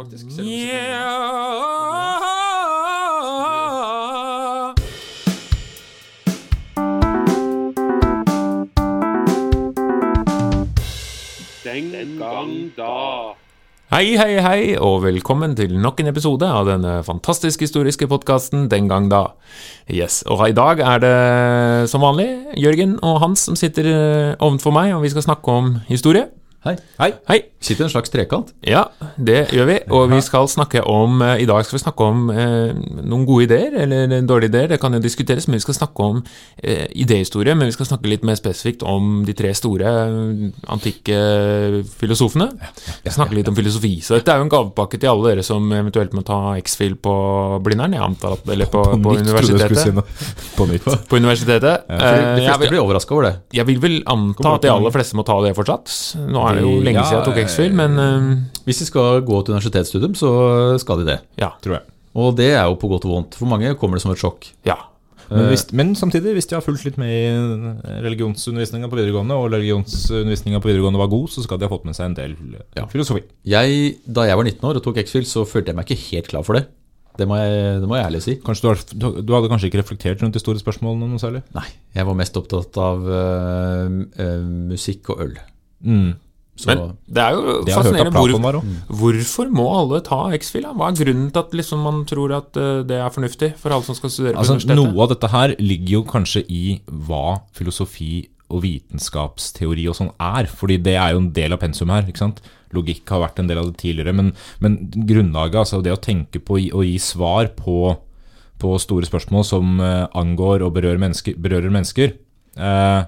faktisk. selv om Yeah. Den gang da. Hei, hei, hei, og velkommen til nok en episode av denne fantastisk historiske podkasten Den gang da. Yes, og i dag er det som vanlig Jørgen og Hans som sitter eh, ovenfor meg, og vi skal snakke om historie. Hei. Hei. Hei. Sitter i en slags trekant. Ja, det gjør vi, og vi skal snakke om eh, I dag skal vi snakke om eh, noen gode ideer, eller dårlige ideer, det kan jo diskuteres, men vi skal snakke om eh, idéhistorie, men vi skal snakke litt mer spesifikt om de tre store eh, antikke filosofene. Vi skal snakke litt om filosofi, så dette er jo en gavepakke til alle dere som eventuelt må ta X-Fil på Blindern, jeg antar at, eller på, på, trodde jeg skulle si universitetet. På nytt. På universitetet. Eh, de jeg, fleste vil, blir overraska over det. jeg vil vel anta at de aller fleste må ta det fortsatt. Nå er det jo lenge Ja, siden jeg tok X-Fil, men eh, Hvis de skal gå til universitetsstudium, så skal de det. ja. tror jeg. Og det er jo på godt og vondt. For mange kommer det som et sjokk. ja. Men, hvis, men samtidig, hvis de har fulgt litt med i religionsundervisninga på videregående, og religionsundervisninga på videregående var god, så skal de ha fått med seg en del eh, Ja. filosofi. Jeg, da jeg var 19 år og tok X-Fil, så følte jeg meg ikke helt klar for det. Det må jeg, det må jeg ærlig si. Du, har, du, du hadde kanskje ikke reflektert rundt de store spørsmålene noe særlig? Nei, jeg var mest opptatt av øh, øh, musikk og øl. Mm. Så Men det er jo Det fascinerende. Hvor, var hvorfor må alle ta X-Fil? Hva er grunnen til at liksom man tror at eh, det er fornuftig for alle som skal studere på Altså, universitetet? noe av dette her ligger jo kanskje i hva filosofi og vitenskapsteori og sånn er, fordi det er jo en del av pensum her. ikke sant? Logikk har vært en del av det tidligere, men, men grunnlaget, altså det å tenke på å gi svar på, på store spørsmål som eh, angår og berører mennesker, berører mennesker eh,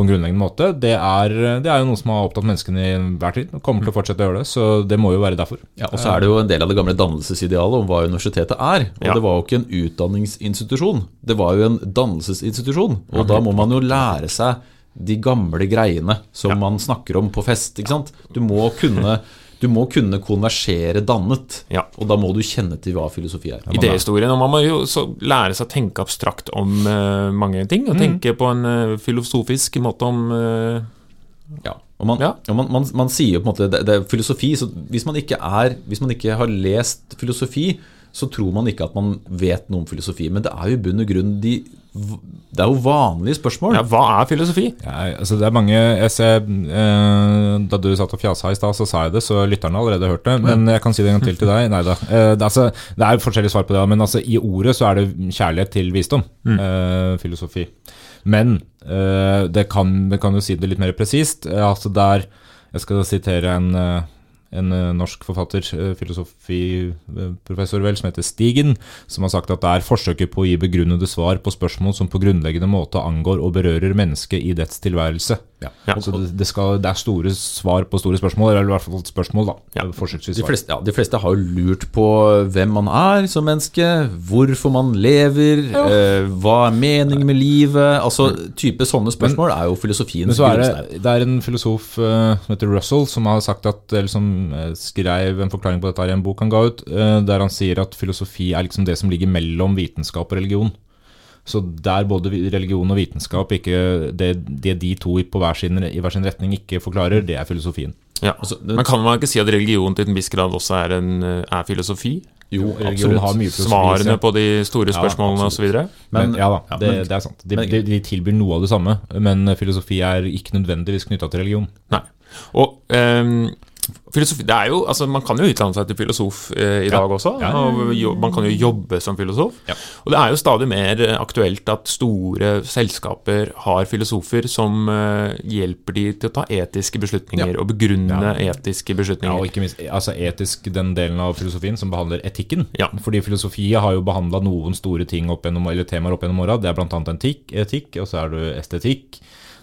på en grunnleggende måte, det er, det er jo noe som har opptatt menneskene i hver tid, og kommer til å fortsette å gjøre det, så det må jo være derfor. Ja, og så er det jo en del av det gamle dannelsesidealet om hva universitetet er. Og Ja. det var jo ikke en utdanningsinstitusjon, det var jo en dannelsesinstitusjon. Og da må man jo lære seg de gamle greiene som man snakker om på fest. ikke sant? Du må kunne, du må kunne konversere dannet, Ja. og da må du kjenne til hva filosofi er. Idéhistorien. Og man må jo så lære seg å tenke abstrakt om uh, mange ting, Mm. og tenke på en uh, filosofisk måte om uh, Ja, og man, Ja. og man, man, man sier jo på en måte det, det er filosofi, så hvis man, ikke er, hvis man ikke har lest filosofi, så tror man ikke at man vet noe om filosofi. Men det er jo i bunn og grunn de Det er jo vanlige spørsmål. Ja, hva er filosofi? Ja, altså det er mange jeg ser, eh, Da du satt og fjasa i stad, så sa jeg det, så lytterne har allerede hørt det. Men jeg kan si det en gang til til deg. Nei da. Eh, det, altså, det er forskjellige svar på det, men altså, i ordet så er det kjærlighet til visdom. eh, filosofi. Men eh, det kan, vi kan jo si det litt mer presist. eh, altså der Jeg skal sitere en eh, en eh, norsk forfatter, eh, filosofiprofessor vel, som heter Stigen, som har sagt at det er forsøket på å gi begrunnede svar på spørsmål som på grunnleggende måte angår og berører mennesket i dets tilværelse. Ja. Ja. Så det, det, skal, det er store svar på store spørsmål, eller i hvert fall spørsmål, da. Ja. De fleste, ja, de fleste har jo lurt på hvem man er som menneske, hvorfor man lever, eh, hva er meningen med livet Altså type sånne spørsmål er jo filosofiens grunnstein. det, det er en filosof uh, som heter Russell, som har sagt at, eller som eh, skrev en forklaring på dette i en bok han ga ut, uh, der han sier at filosofi er liksom det som ligger mellom vitenskap og religion. Så der både religion og vitenskap, ikke det, det de to i på hver sin, i hver sin retning ikke forklarer, det er filosofien. Ja. Altså, det- Men kan man ikke si at religion til en viss grad også er, en, eh, er filosofi? Jo, Religion har mye filosofi. Svarene på de store spørsmålene ja, osv.? Men, Men- ja da, det, det er sant. De, men- de, de tilbyr noe av det samme, men filosofi er ikke nødvendigvis knytta til religion. Nei. Og ehm, filosofi Det er jo Altså, man kan jo utdanne seg til filosof eh, i Ja. dag også. Ja. Og jo, man kan jo jobbe som filosof. Ja. Og det er jo stadig mer eh, aktuelt at store selskaper har filosofer som eh, hjelper de til å ta etiske beslutninger og begrunne etiske beslutninger. Ja, og ikke minst altså etisk den delen av filosofien som behandler etikken. Ja. Fordi filosofi har jo behandla noen store ting opp gjennom, eller temaer opp gjennom åra. Det er bl.a. etikk, etikk, og så er det estetikk.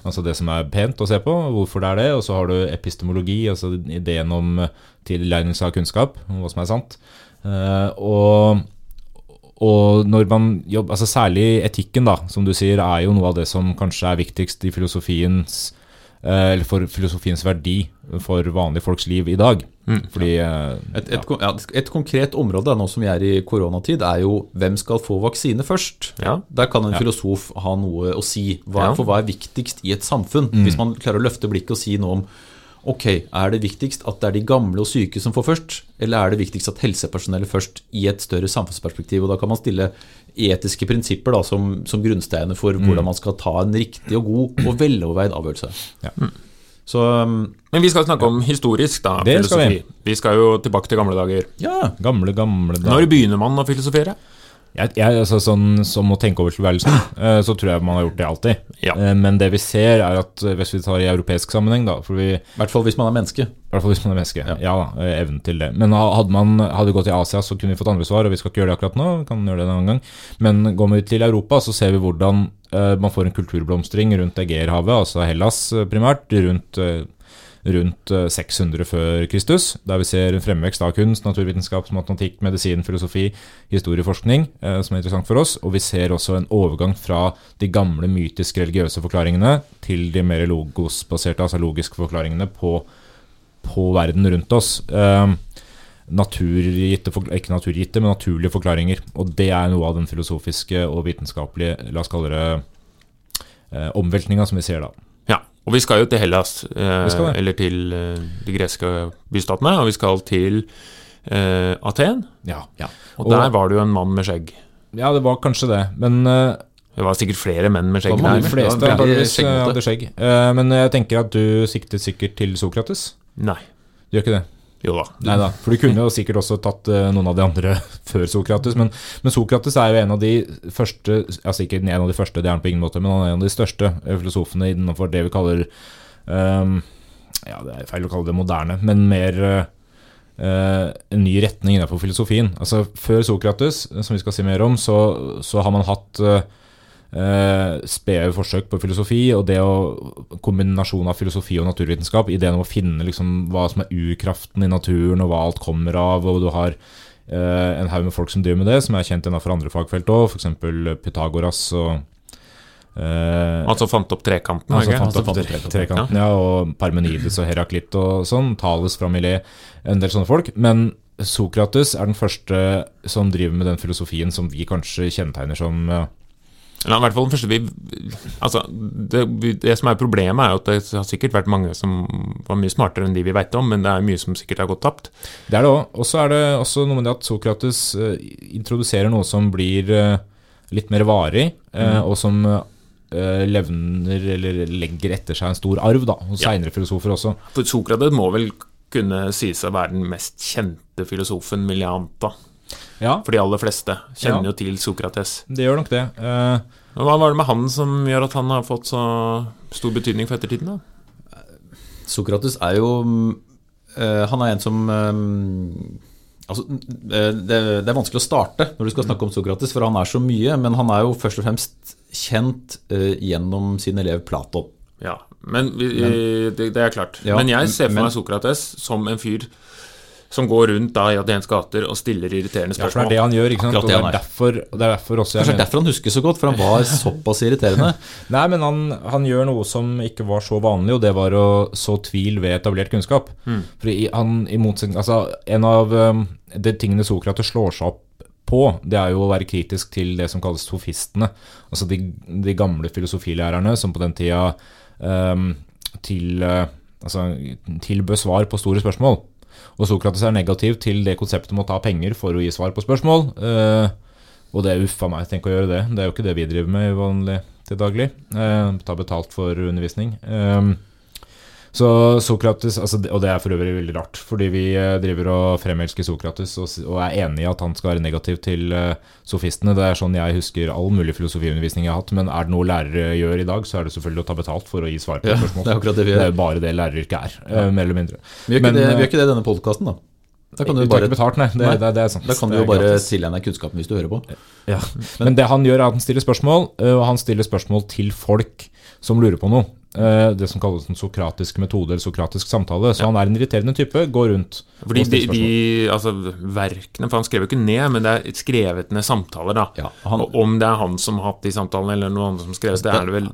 Altså det som er pent å se på, hvorfor det er det. Og så har du epistemologi, altså ideen om tilegnelse av kunnskap, om hva som er sant. Eh, og, og når man jobber, altså Særlig etikken, da, som du sier, er jo noe av det som kanskje er viktigst i filosofiens eller for filosofiens verdi for vanlige folks liv i dag. Fordi eh, Et, et, ja, et konkret område nå som vi er i koronatid, er jo hvem skal få vaksine først. Ja. Der kan en filosof ha noe å si. Hva, Ja. For hva er viktigst i et samfunn? Hvis man klarer å løfte blikket og si noe om, Ok, er det viktigst at det er de gamle og syke som får først, eller er det viktigst at helsepersonellet først i et større samfunnsperspektiv? Og Da kan man stille etiske prinsipper da, som, som grunnsteiner for hvordan man skal ta en riktig og god og veloverveid avgjørelse. Ja. Så um, Men vi skal snakke om historisk, da. Det skal filosofi. Vi. skal jo tilbake til gamle dager. ja, Gamle, gamle dager. Når begynner man å filosofere? Jeg, jeg, altså, sånn, som å tenke over tilværelsen, eh, så tror jeg man har gjort det alltid. Ja. Eh, Men det vi ser, er at eh, hvis vi tar i europeisk sammenheng, da for vi, i hvert fall hvis man er menneske. I hvert fall hvis man er menneske. Ja, da, eh, evnen til det. Men hadde man hadde gått til Asia, så kunne vi fått andre svar, og vi skal ikke gjøre det akkurat nå. vi kan gjøre det en annen gang. Men går vi til Europa, så ser vi hvordan man får en kulturblomstring rundt Egeerhavet, altså Hellas primært, rundt, rundt eh, 600 før Kristus, der vi ser en fremvekst av kunst, naturvitenskap, matematikk, medisin, filosofi, historieforskning, eh, som er interessant for oss. Og vi ser også en overgang fra de gamle mytiske religiøse forklaringene til de mer logosbaserte, altså logiske forklaringene på på verden rundt oss. Eh, naturgitte, ikke naturgitte, men naturlige forklaringer. Og det er noe av den filosofiske og vitenskapelige, la oss kalle det, eh, omveltninga som vi ser da. Ja, og vi skal jo til Hellas, eh, eller til eh, de greske bystatene, og vi skal til eh, Aten. Ja. Og, Og- der var det jo en mann med skjegg. ja, det var kanskje det. Men eh, Det var sikkert flere menn med skjegg der. de fleste eh, hadde skjegg. Eh, men jeg tenker at du siktet sikkert til Sokrates. Nei. Du gjør ikke det? Jo da. Nei da, for du kunne jo sikkert også tatt eh, noen av de andre før Sokrates. Men, men Sokrates er jo en av de første Altså ikke en av de første, det er han på ingen måte, men han er en av de største eh, filosofene innenfor det vi kaller um, Ja, det er feil å kalle det moderne, men mer eh, en ny retning innenfor filosofien. Altså Før Sokrates, som vi skal si mer om, så, så har man hatt eh, eh, spede forsøk på filosofi, og det å kombinasjon av filosofi og naturvitenskap, ideen om å finne liksom hva som er urkraften i naturen, og hva alt kommer av, og du har uh, en haug med folk som driver med det, som er kjent innenfor andre fagfelt òg, f.eks. Pythagoras og eh, Altså fant opp trekanten, Altså fant opp fant opp tre- trekanten, ja, og Parmenides og Heraklit og sånn, Thales fra Millet, en del sånne folk. Men Sokrates er den første som driver med den filosofien som vi kanskje kjennetegner som ja, i hvert fall den første vi Altså, det, det som er problemet, er at det har sikkert vært mange som var mye smartere enn de vi veit om, men det er mye som sikkert har gått tapt. Det er det òg. Og så er det også noe med det at Sokrates eh, introduserer noe som blir eh, litt mer varig, mm. og som eh, levner eller legger etter seg en stor arv da, hos Ja. seinere filosofer også. For Sokrates må vel kunne sies å være den mest kjente filosofen, vil jeg anta. Ja, For de aller fleste kjenner Ja. jo til Sokrates. det gjør nok det. Uh, Hva var det med han som gjør at han har fått så stor betydning for ettertiden? da? Sokrates er jo eh, Han er en som eh, Altså, det, det er vanskelig å starte når du skal snakke om Sokrates, for han er så mye. Men han er jo først og fremst kjent gjennom sin elev Platon. Ja, men vi, det, det er klart. Ja, men jeg ser for meg Sokrates som en fyr som går rundt da i Atens gater og stiller irriterende spørsmål. ja, for det er det han gjør. ikke sant? Og det er han er. derfor, og det er derfor også jeg Kanskje er derfor han husker så godt, for han var såpass irriterende. Nei, men han, han gjør noe som ikke var så vanlig, og det var å så tvil ved etablert kunnskap. For han, i motsetning, altså, En av um, de tingene Sokrates slår seg opp på, det er jo å være kritisk til det som kalles sofistene. Altså de, de gamle filosofilærerne som på den tida um, til, uh, altså, tilbød svar på store spørsmål. Og Sokrates er negativ til det konseptet om å ta penger for å gi svar på spørsmål. Eh, og det er uffa meg, tenk å gjøre det. Det er jo ikke det vi driver med vanlig til daglig. Eh, ta betalt for undervisning. Eh, så Sokrates, altså, og det er for øvrig veldig rart, fordi vi eh, driver og fremelsker Sokrates og, og er enig i at han skal være negativ til eh, sofistene. Det er sånn jeg husker all mulig filosofiundervisning jeg har hatt. Men er det noe lærere gjør i dag, så er det selvfølgelig å ta betalt for å gi svar på Ja, spørsmål. det er det Det er jo bare det læreryrket er, eh, mer eller mindre. Vi gjør ikke, Men, ikke det i denne podkasten, da. Da kan du Vi bare, betalt, nei. Det, Nei. det, det da kan du jo bare tilegne deg kunnskapen hvis du hører på. Ja. Men det han gjør, er at han stiller spørsmål, og han stiller spørsmål til folk som lurer på noe. Eh, Det som kalles den sokratiske metode, eller sokratisk samtale. Så han er en irriterende type, går rundt Fordi de, de altså, verkene For han skrev jo ikke ned, men det er skrevet ned samtaler, da. Ja, han- og om det er han som har hatt de samtalene, eller noen andre som skrev det, er det vel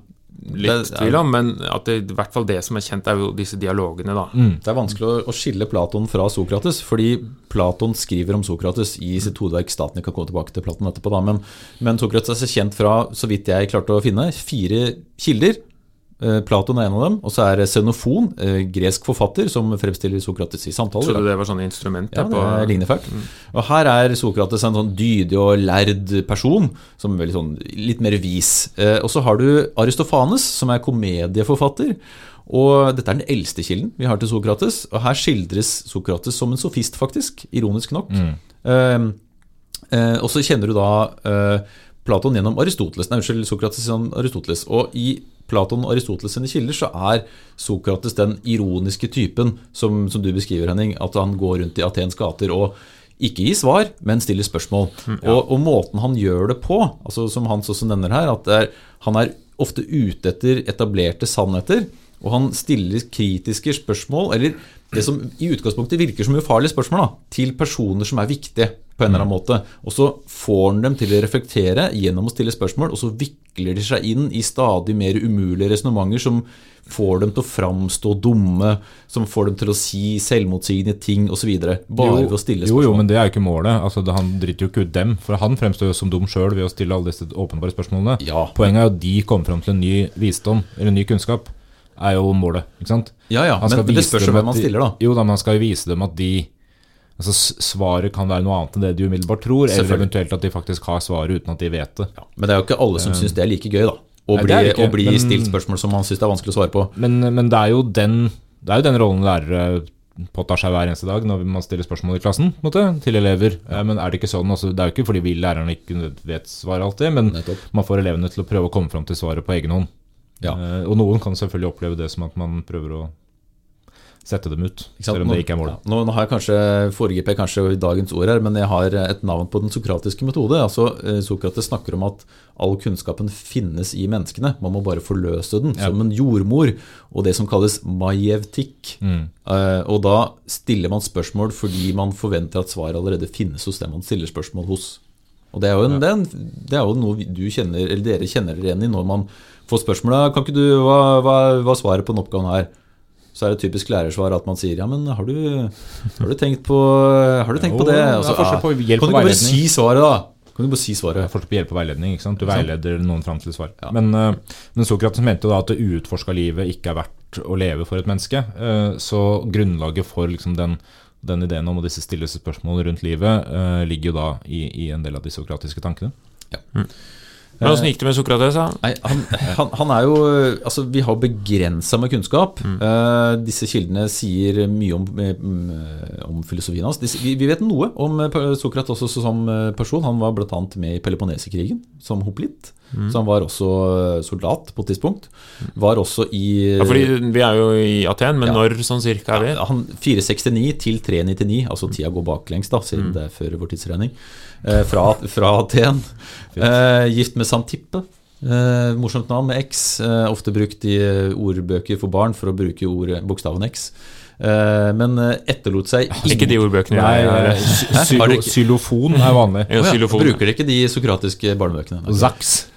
litt det tvil om. Men at det, i hvert fall det som er kjent, er jo disse dialogene, da. Det er vanskelig å, å skille Platon fra Sokrates, fordi Platon skriver om Sokrates i sitt hodeverk 'Staten'. ikke kan gå tilbake til Platon etterpå, da, men, men Sokrates er så kjent fra, så vidt jeg klarte å finne, fire kilder. Eh, Platon er en av dem. Og så er Xenofon, eh, gresk forfatter, som fremstiller Sokrates i samtaler. Trodde det var sånne instrumenter? Ja, det på- ligner fælt. Og her er Sokrates en sånn dydig og lærd person, som er sånn, litt mer vis. Eh, og så har du Aristofanes, som er komedieforfatter. Og dette er den eldste kilden vi har til Sokrates. Og her skildres Sokrates som en sofist, faktisk. Ironisk nok. Eh, eh, og så kjenner du da eh, Platon gjennom Aristoteles, nei, unnskyld, Sokrates gjennom Aristoteles. Og i Platon og Aristoteles sine kilder så er Sokrates den ironiske typen som, som du beskriver, Henning. At han går rundt i Atens gater og ikke gir svar, men stiller spørsmål. og, og måten han gjør det på, altså som Hans også nevner her, at det er, han er ofte ute etter etablerte sannheter. Og han stiller kritiske spørsmål, eller det som i utgangspunktet virker som ufarlige spørsmål, da, til personer som er viktige på en eller annen måte. Og så får han dem til å reflektere gjennom å stille spørsmål, og så vikler de seg inn i stadig mer umulige resonnementer som får dem til å framstå dumme, som får dem til å si selvmotsigende ting osv. Bare ved å stille spørsmål. jo, jo, men det er jo ikke målet. Altså, det, han driter jo ikke ut dem, for han fremstår jo som dum sjøl ved å stille alle disse åpenbare spørsmålene. Ja. Poenget er jo at de kommer fram til en ny visdom, eller en ny kunnskap, er jo målet. ikke sant? Ja, ja, men det spørs jo hvem man stiller, da. Jo da, men han skal jo vise dem at de Altså Svaret kan være noe annet enn det de umiddelbart tror, eller eventuelt at de faktisk har svaret uten at de vet det. Men det er jo ikke alle som syns det er like gøy, da. Å bli, ikke, å bli men- stilt spørsmål som man syns det er vanskelig å svare på. Men, men det er den Det er jo den rollen lærere påtar seg hver eneste dag når man stiller spørsmål i klassen måte, til elever. Ja. Men er det ikke sånn, altså, det er jo ikke fordi vi lærerne ikke vet svaret alltid, men Nettopp. man får elevene til å prøve å komme fram til svaret på egen hånd. Ja. Eh, Og noen kan selvfølgelig oppleve det som at man prøver å sette dem ut, selv om det ikke er målet. Ja, Nå, nå har jeg kanskje foregriper jeg kanskje dagens ord her, men jeg har et navn på den sokratiske metode. Altså, eh, Sokrates snakker om at all kunnskapen finnes i menneskene. Man må bare forløse den Ja. som en jordmor, og det som kalles majevtikk. Mm. Eh, og da stiller man spørsmål fordi man forventer at svaret allerede finnes hos dem man stiller spørsmål hos. Og det er en, det er en, det er jo noe du kjenner, eller dere kjenner dere igjen i når man får spørsmålet Kan ikke du, hva, hva, hva svaret på den oppgaven her? Så er det typisk lærersvar at man sier ja, men har du, har du tenkt på, har du tenkt Jo, på det? Også, ja, Og på hjelp kan du ikke bare si svaret, da? Kan du bare si svaret? Ja, forskjell på hjelp og veiledning. ikke sant? Du veileder noen fram til svar. svar. Men, eh, men Sokrates mente jo da at det uutforska livet ikke er verdt å leve for et menneske. Eh, Så grunnlaget for liksom den, den ideen om disse stilleste spørsmålene rundt livet eh, ligger jo da i, i en del av de sokratiske tankene. Men Åssen gikk det med Sokrates? Nei, han, han, han er jo Altså, vi har begrensa med kunnskap. Eh, disse kildene sier mye om, eh, mm, om filosofien hans. Altså. vi, vi vet noe om eh, Sokrates også som person. Han var bl.a. med i Peloponnesekrigen som hoplitt. Så han var også soldat på et tidspunkt. Var også i Ja, fordi Vi er jo i Aten, men Ja. når sånn cirka er vi? Ja, han 469 til 399, altså tida går baklengs, da, siden det er før vår tidsregning. Eh, fra, fra Aten. Eh, gift med Santippe. Eh, morsomt navn med X. Eh, ofte brukt i eh, ordbøker for barn for å bruke ordet, bokstaven X. Eh, men eh, etterlot seg Ikke de ordbøkene Nei, eh, sylo, Xylofon er vanlig. Ja, xylofon. Bruker ikke de sokratiske barnebøkene?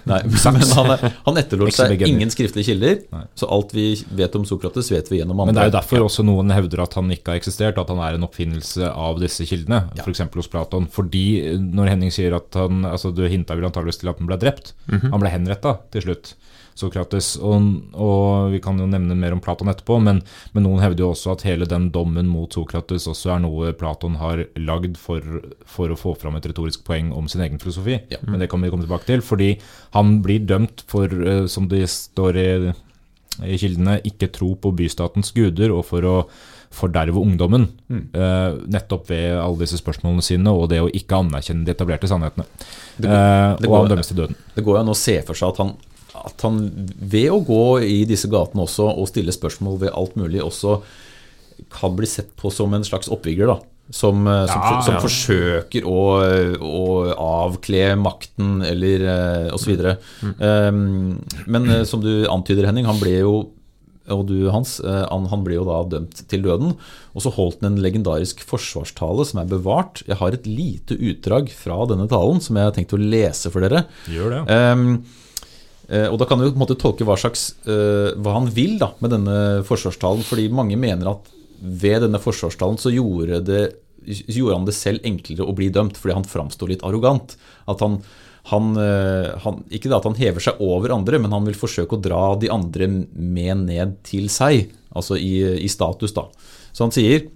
Nei, men han, han etterlot seg ingen skriftlige kilder. Nei. Så alt vi vet om Sokrates, vet vi gjennom andre. Men det er jo derfor også noen hevder at han ikke har eksistert, at han er en oppfinnelse av disse kildene, Ja. f.eks. hos Platon. Fordi når Henning sier at han altså Du hinta vel antakeligvis til at han ble drept. Han ble henretta til slutt, Sokrates. Og, og vi kan jo nevne mer om Platon etterpå, men, men noen hevder jo også at hele den dommen mot Sokrates også er noe Platon har lagd for, for å få fram et retorisk poeng om sin egen filosofi. Ja. Men det kan vi komme tilbake til, fordi han blir dømt for, eh, som det står i i kildene ikke tro på bystatens guder og for å forderve ungdommen. eh, nettopp ved alle disse spørsmålene sine og det å ikke anerkjenne de etablerte sannhetene. Det går- uh, det og han dømmes til døden. Det går jo an å se for seg at han, at han ved å gå i disse gatene også og stille spørsmål ved alt mulig, også kan bli sett på som en slags oppvigler. da som, eh, som, Ja, som forsøker å, å avkle makten eller osv. Mm. Um, men eh, som du antyder, Henning, han ble jo og du, Hans, eh, han, han ble jo da dømt til døden. Og så holdt han en legendarisk forsvarstale som er bevart. Jeg har et lite utdrag fra denne talen som jeg har tenkt å lese for dere. Gjør det. ja eh, og da kan du på en måte tolke hva, slags, eh, hva han vil da, med denne forsvarstalen. Fordi mange mener at ved denne forsvarstalen så gjorde, det, gjorde han det selv enklere å bli dømt, fordi han framsto litt arrogant. At han, han, eh, han, ikke at han hever seg over andre, men han vil forsøke å dra de andre med ned til seg, altså i, i status. da. Så han sier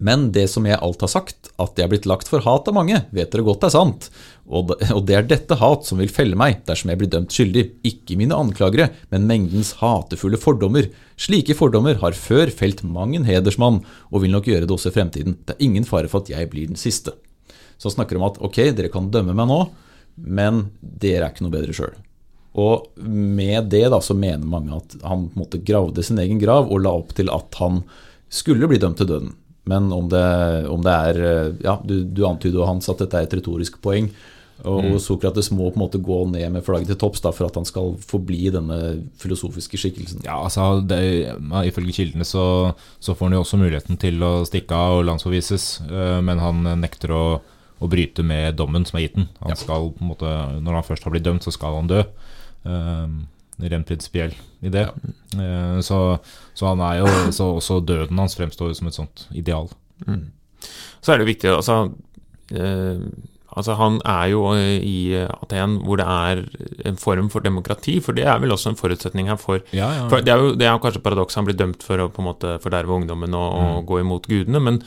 men det som jeg alt har sagt, at jeg er blitt lagt for hat av mange, vet dere godt er sant. Og det er dette hat som vil felle meg dersom jeg blir dømt skyldig, ikke mine anklagere, men mengdens hatefulle fordommer. Slike fordommer har før felt mang en hedersmann, og vil nok gjøre det også i fremtiden. Det er ingen fare for at jeg blir den siste. Så han snakker om at ok, dere kan dømme meg nå, men dere er ikke noe bedre sjøl. Og med det da så mener mange at han på en måte gravde sin egen grav og la opp til at han skulle bli dømt til døden. Men om det, om det er Ja, du, du antyder Hans at dette er et retorisk poeng. Og, mm. og Sokrates må på en måte gå ned med flagget til topps for at han skal forbli denne filosofiske skikkelsen. Ja, altså det, Ifølge kildene så, så, får han jo også muligheten til å stikke av og landsforvises, øh, men han nekter å, å, bryte med dommen som er gitt ham. Han skal på en måte, Når han først har blitt dømt, så skal han dø. Uh, rent prinsipiell idé. Ja. Uh, så, så, han er jo så Også døden hans fremstår som et sånt ideal. Mm. Så er det viktig altså, uh, altså Han er jo i Aten hvor det er en form for demokrati, for det er vel også en forutsetning her for, ja, ja. for Det er jo det er kanskje paradokset han blir dømt for å på en måte forderve ungdommen og, mm. og gå imot gudene, men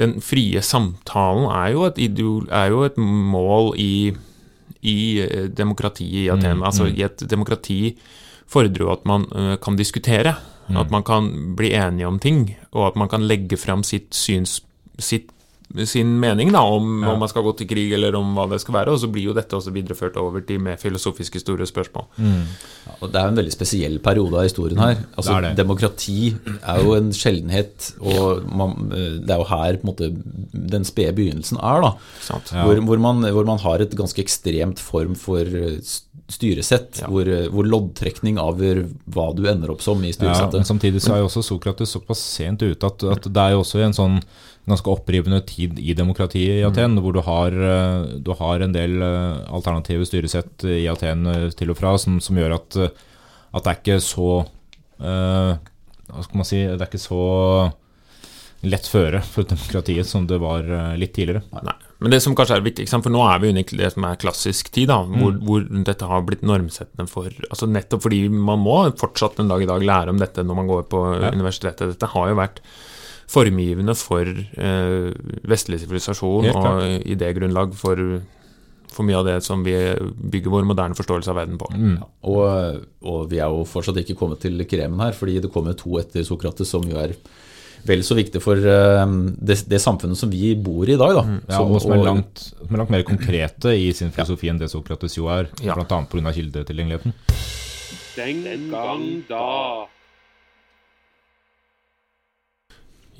den frie samtalen er jo et, ideol, er jo et mål i i eh, demokratiet i Aten. Mm, altså mm. I et demokrati fordrer jo at man uh, kan diskutere. Mm. At man kan bli enige om ting, og at man kan legge fram sitt syns, sitt sin mening da, om, ja. om, man skal gå til krig eller om hva det skal være. Og så blir jo dette også videreført over til mer filosofiske store spørsmål. Mm. Ja, og det er en veldig spesiell periode av historien her. Altså, det det. Demokrati er jo en sjeldenhet, og man, det er jo her på en måte, den spede begynnelsen er. da, ja. hvor, hvor, man, hvor, man, har et ganske ekstremt form for styresett, hvor, hvor, loddtrekning avgjør hva du ender opp som i styresettet. Ja, men samtidig så er jo også Sokrates såpass sent ute at, at det er jo også en sånn ganske opprivende tid i demokratiet i Aten, mm. hvor du har, eh, du har, en del eh, alternative styresett i Aten eh, til og fra som, som gjør at, at, det er ikke så uh, Hva skal man si Det er ikke så lett føre for demokratiet som det var litt tidligere. Nei. Men det som kanskje er viktig, for nå er vi under det som er klassisk tid, da, hvor, mm. hvor, dette har blitt normsettende for altså Nettopp fordi man må fortsatt en dag i dag lære om dette når man går på ja. universitetet. Dette har jo vært formgivende for eh, vestlig sivilisasjon og idégrunnlag for, for mye av det som vi bygger vår moderne forståelse av verden på. Mm. Og, og, vi er jo fortsatt ikke kommet til kremen her, fordi det kommer to etter Sokrates som jo er vel så viktig for uh, det, det, samfunnet som vi bor i i dag. Da. Mm. Ja, og som er, langt, som er, langt, mer konkrete i sin filosofi ja. enn det Sokrates jo er, ja. bl.a. pga. kildetilgjengeligheten. Den gang da.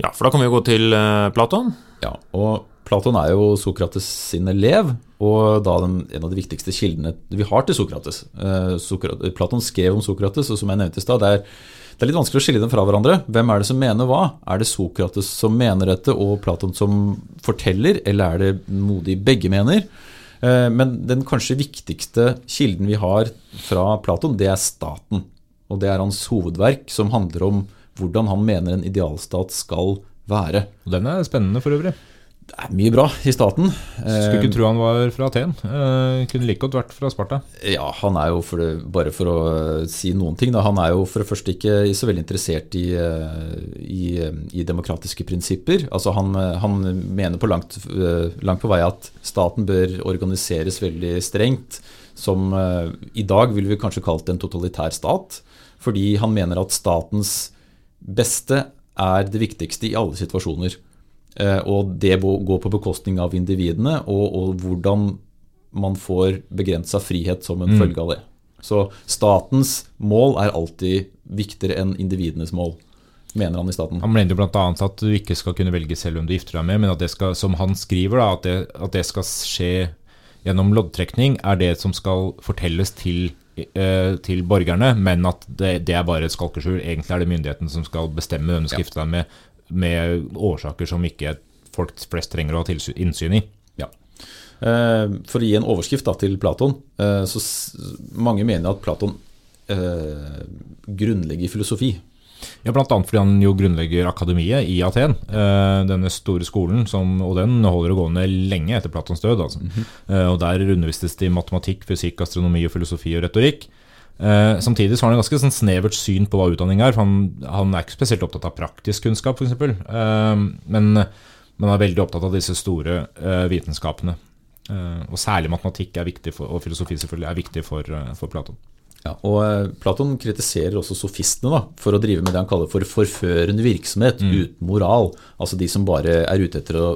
Ja, for da kan vi jo gå til uh, Platon. Ja, og Platon er jo Sokrates sin elev, og da den, en av de viktigste kildene vi har til Sokrates. Uh, Sokrates Platon skrev om Sokrates, og som jeg nevnte i stad, det, det, er litt vanskelig å skille dem fra hverandre. Hvem er det som mener hva? Er det Sokrates som mener dette, og Platon som forteller, eller er det noe de begge mener? Uh, men den kanskje viktigste kilden vi har fra Platon, det er staten. Og det er hans hovedverk, som handler om hvordan han mener en idealstat skal være. Den er spennende for øvrig. Det er mye bra i staten. Skulle ikke tro han var fra Aten. Eh, kunne like godt vært fra Sparta. Ja, han er jo, for det, bare for å si noen ting, da, han er jo for det første ikke så veldig interessert i, eh, i, i demokratiske prinsipper. Altså han, han mener på langt, eh, langt, på vei at staten bør organiseres veldig strengt. Som i dag ville vi kanskje kalt en totalitær stat. Fordi han mener at statens beste er det viktigste i alle situasjoner. Eh, og det går på bekostning av individene, og, og hvordan man får begrensa frihet som en mm. følge av det. Så statens mål er alltid viktigere enn individenes mål, mener han i staten. Han mener jo bl.a. at du ikke skal kunne velge selv om du gifter deg med, men at det skal, som han skriver, da, at, det, at det skal skje gjennom loddtrekning, er det som skal fortelles til Eh, til borgerne, men at det, det er bare et skalkeskjul. Egentlig er det myndigheten som skal bestemme hvem du skal gifte deg med, med årsaker som ikke folk flest trenger å ha innsyn i. Ja. Eh, for å gi en overskrift da, til Platon, eh, så mange mener at Platon grunnlegger filosofi. Ja, annet fordi han jo grunnlegger akademiet i Aten. eh, denne store skolen, som, og den holder å gående lenge etter Platons død. Altså. Eh, og Der undervistes det i matematikk, fysikk, astronomi, og filosofi og retorikk. Eh, samtidig så har han et ganske sånn snevert syn på hva utdanning er. for Han, han er ikke spesielt opptatt av praktisk kunnskap, f.eks. Eh, men, men er veldig opptatt av disse store eh, vitenskapene. Eh, og særlig matematikk er for, og filosofi selvfølgelig er viktig for, for Platon. Ja, og Platon kritiserer også sofistene da, for å drive med det han kaller for forførende virksomhet uten moral. Altså de som bare er ute etter å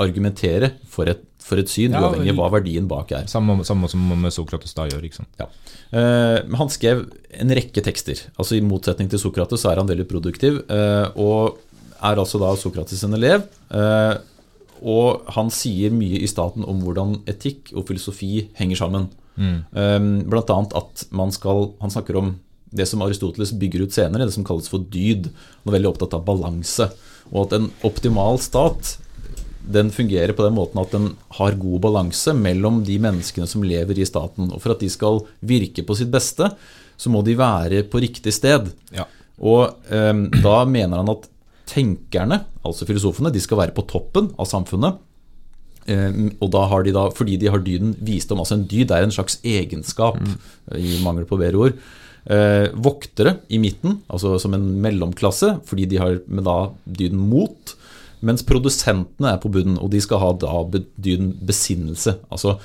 argumentere for et, for et syn, Ja, uavhengig av hva verdien bak er. Samme, samme som med Sokrates da gjør. sant? Ja. Eh, han skrev en rekke tekster. altså I motsetning til Sokrates så er han veldig produktiv, eh, og er altså da Sokrates en elev. Eh, og han sier mye i staten om hvordan etikk og filosofi henger sammen. Eh, blant annet at man skal Han snakker om det som Aristoteles bygger ut senere, det som kalles for dyd. Han er veldig opptatt av balanse. Og at en optimal stat den fungerer på den måten at den har god balanse mellom de menneskene som lever i staten. Og for at de skal virke på sitt beste, så må de være på riktig sted. Ja. Og eh, da mener han at tenkerne, altså filosofene, de skal være på toppen av samfunnet. Eh, og da har de da, fordi de har dyden visdom, altså en dyd er en slags egenskap, i mangel på bedre ord. Eh, voktere i midten, altså som en mellomklasse, fordi de har med da dyden mot. Mens produsentene er på bunnen, og de skal ha da be- besinnelse. Altså,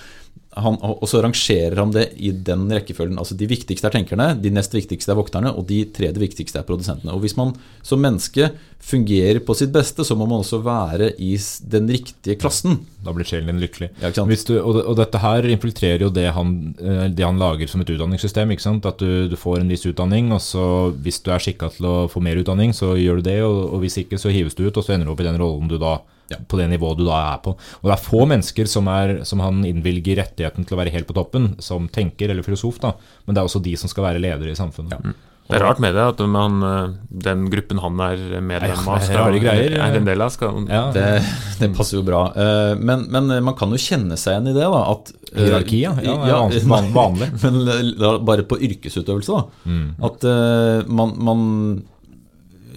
han, og så rangerer han det i den rekkefølgen. Altså De viktigste er tenkerne, de nest viktigste er vokterne, og de tredje viktigste er produsentene. Og Hvis man som menneske fungerer på sitt beste, så må man også være i den riktige klassen. Da blir sjelen din lykkelig. Ja, du, og, og dette her infiltrerer jo det han, eh, det han lager som et utdanningssystem. ikke sant? At du, du får en viss utdanning, og så hvis du er skikka til å få mer utdanning, så gjør du det. Og, og hvis ikke, så hives du ut, og så ender du opp i den rollen du da Ja. på det nivået du da er på. Og det er få mennesker som, er, som han innvilger rettigheten til å være helt på toppen, som tenker eller filosof, da. Men det er også de som skal være ledere i samfunnet. Det er rart med det at man, eh, den gruppen han er medlem av, er skal, greier. er en del av, skal Ja, Det, det passer jo bra. Eh, Men, men man kan jo kjenne seg igjen i det. da at, eh, Hierarki, ja. Ja, er van- vanlig. Men bare på yrkesutøvelse, da. Mm. At eh, man, man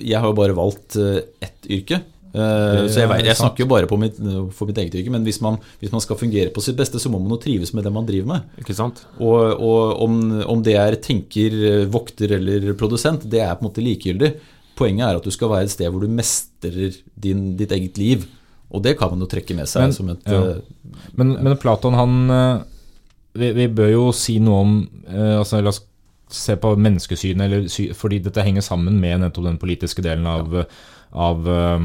Jeg har jo bare valgt eh, ett yrke. Eh, så jeg, vet, jeg snakker jo bare på mitt, for mitt eget yrke, men hvis man, hvis man skal fungere på sitt beste, så må man jo trives med det man driver med. Ikke sant? Og, og om, om det er tenker, vokter eller produsent, det er på en måte likegyldig. Poenget er at du skal være et sted hvor du mestrer din, ditt eget liv. Og det kan man jo trekke med seg Men- som et ja. eh, Men, men Platon, han eh, vi, vi bør jo si noe om altså La oss se på menneskesynet, eller fordi dette henger sammen med nettopp den politiske delen av, av, eh,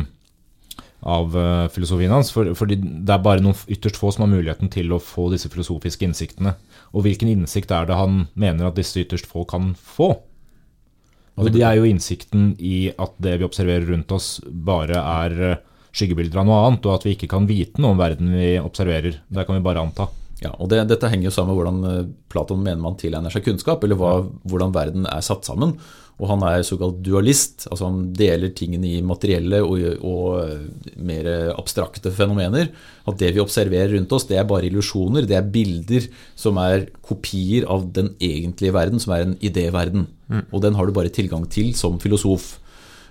av eh, filosofien hans. For, fordi det er bare noen ytterst få som har muligheten til å få disse filosofiske innsiktene. Og hvilken innsikt er det han mener at disse ytterst få kan få? Og det er jo innsikten i at det vi observerer rundt oss, bare er eh, skyggebilder av noe annet, og at vi ikke kan vite noe om verden vi observerer. Det kan vi bare anta. Ja, og det, Dette henger jo sammen med hvordan eh, Platon mener man tilegner seg kunnskap, eller hva, hvordan verden er satt sammen. Og han er såkalt dualist, altså han deler tingene i materielle og, og eh, mer abstrakte fenomener. At det vi observerer rundt oss, det er bare illusjoner, det er bilder som er kopier av den egentlige verden, som er en idéverden. Og den har du bare tilgang til som filosof.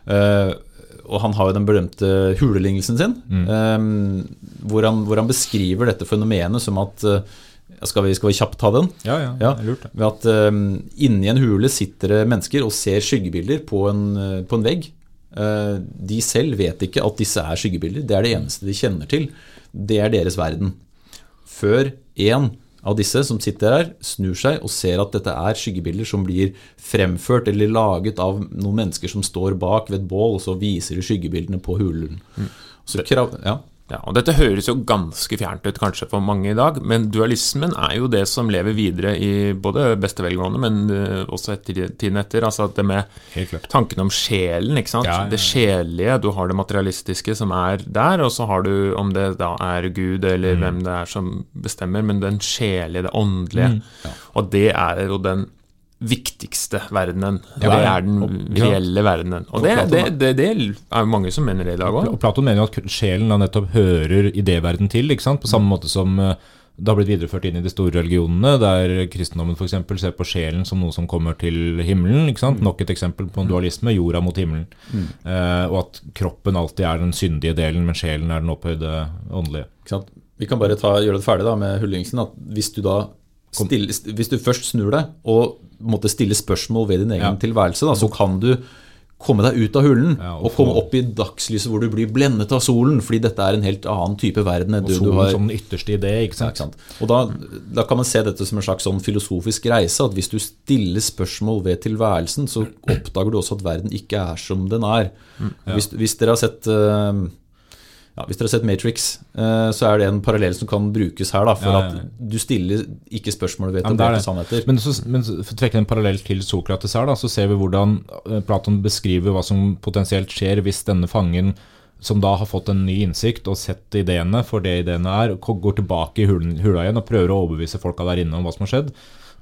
Eh, og han har jo den berømte hulelignelsen sin, eh, hvor, han, hvor han beskriver dette fenomenet som at eh, skal, vi, skal vi kjapt ta den? Ja, ja, Ja. lurt. det. Ved at um, inni en hule sitter det mennesker og ser skyggebilder på en, eh, på en vegg. Uh, de selv vet ikke at disse er skyggebilder. Det er det eneste de kjenner til. Det er deres verden. Før én av disse som sitter her, snur seg og ser at dette er skyggebilder som blir fremført eller laget av noen mennesker som står bak ved et bål, og så viser de skyggebildene på hulen. Så krav, ja. Ja, og Dette høres jo ganske fjernt ut kanskje for mange i dag, men dualismen er jo det som lever videre i både beste velgående, men eh, også etter tiden etter. altså at det med tanken om sjelen, ikke sant. Ja, ja, ja. Det sjelelige, du har det materialistiske som er der, og så har du om det da er Gud eller Mm. hvem det er som bestemmer, men den sjelige, det åndelige. Mm. Og det er jo den viktigste verdenen. Ja, det er den Og- reelle verdenen. Og det, det, det, det er jo mange som mener det i dag òg. Og Platon mener jo at sjelen da nettopp hører idéverden til, ikke sant? på samme måte som, eh, det har blitt videreført inn i de store religionene, der kristendommen f.eks. ser på sjelen som noe som kommer til himmelen. ikke sant? Nok et eksempel på en dualisme, jorda mot himmelen. Eh, og at kroppen alltid er den syndige delen, men sjelen er den opphøyde åndelige. Ikke sant? Vi kan bare ta, gjøre det ferdig da med Hullingsen. at Hvis du da stille, hvis du først snur deg og måtte stille spørsmål ved din egen Ja. tilværelse, da, så kan du komme deg ut av hullen Ja, og og komme opp i dagslyset hvor du blir blendet av solen, fordi dette er en helt annen type verden enn Og du, du solen har som den ytterste idé, ikke Ja, ikke sant? Og da, da kan man se dette som en slags sånn filosofisk reise. At hvis du stiller spørsmål ved tilværelsen, så oppdager du også at verden ikke er som den er. Hvis, hvis dere har sett eh, ja, hvis dere har sett Matrix, eh, så er det en parallell som kan brukes her. Da, for Ja, ja, at du stiller ikke spørsmål ved er etablerte sannheter. Men, så, men for å trekke en parallell til Sokrates her, da, så ser vi hvordan eh, Platon beskriver hva som potensielt skjer hvis denne fangen som da har fått en ny innsikt og sett ideene for det ideene er, går tilbake i hula igjen og prøver å overbevise folka der inne om hva som har skjedd,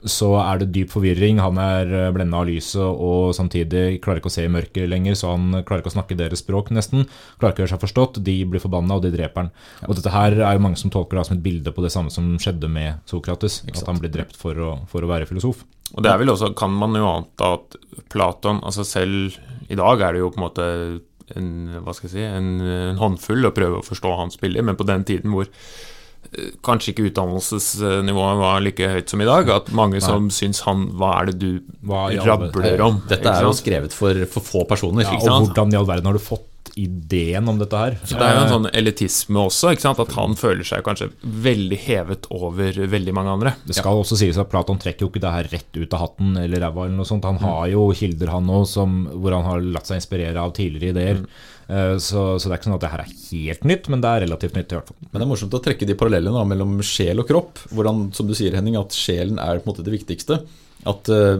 så er det dyp forvirring. Han er blenda av lyset og samtidig klarer ikke å se i mørket lenger, så han klarer ikke å snakke deres språk, nesten. Klarer ikke å gjøre seg forstått. De blir forbanna, og de dreper han. Og dette her er jo mange som tolker det som et bilde på det samme som skjedde med Sokrates. At han blir drept for å, for å være filosof. Og det er vel også, kan man jo anta at Platon altså Selv i dag er det jo på en måte en, hva skal jeg si, en, en håndfull å prøve å forstå hans bilder, men på den tiden hvor eh, kanskje ikke utdannelsesnivået var like høyt som i dag, at mange som syns han Hva er det du Hva rabler om? Dette er jo skrevet for, for få personer. Ja, ikke og hvordan i all verden har du fått ideen om dette her? Så det er jo en sånn elitisme også, ikke sant? at han føler seg kanskje veldig hevet over veldig mange andre. Det skal også sies at Platon trekker jo ikke det her rett ut av hatten eller ræva eller noe sånt. Han har jo kilder, han òg, hvor han har latt seg inspirere av tidligere ideer. Eh, Så, så det er ikke sånn at det her er helt nytt, men det er relativt nytt i hvert fall. Men det er morsomt å trekke de parallellene da, mellom sjel og kropp. Hvordan, som du sier, Henning, at sjelen er på en måte det viktigste. At uh,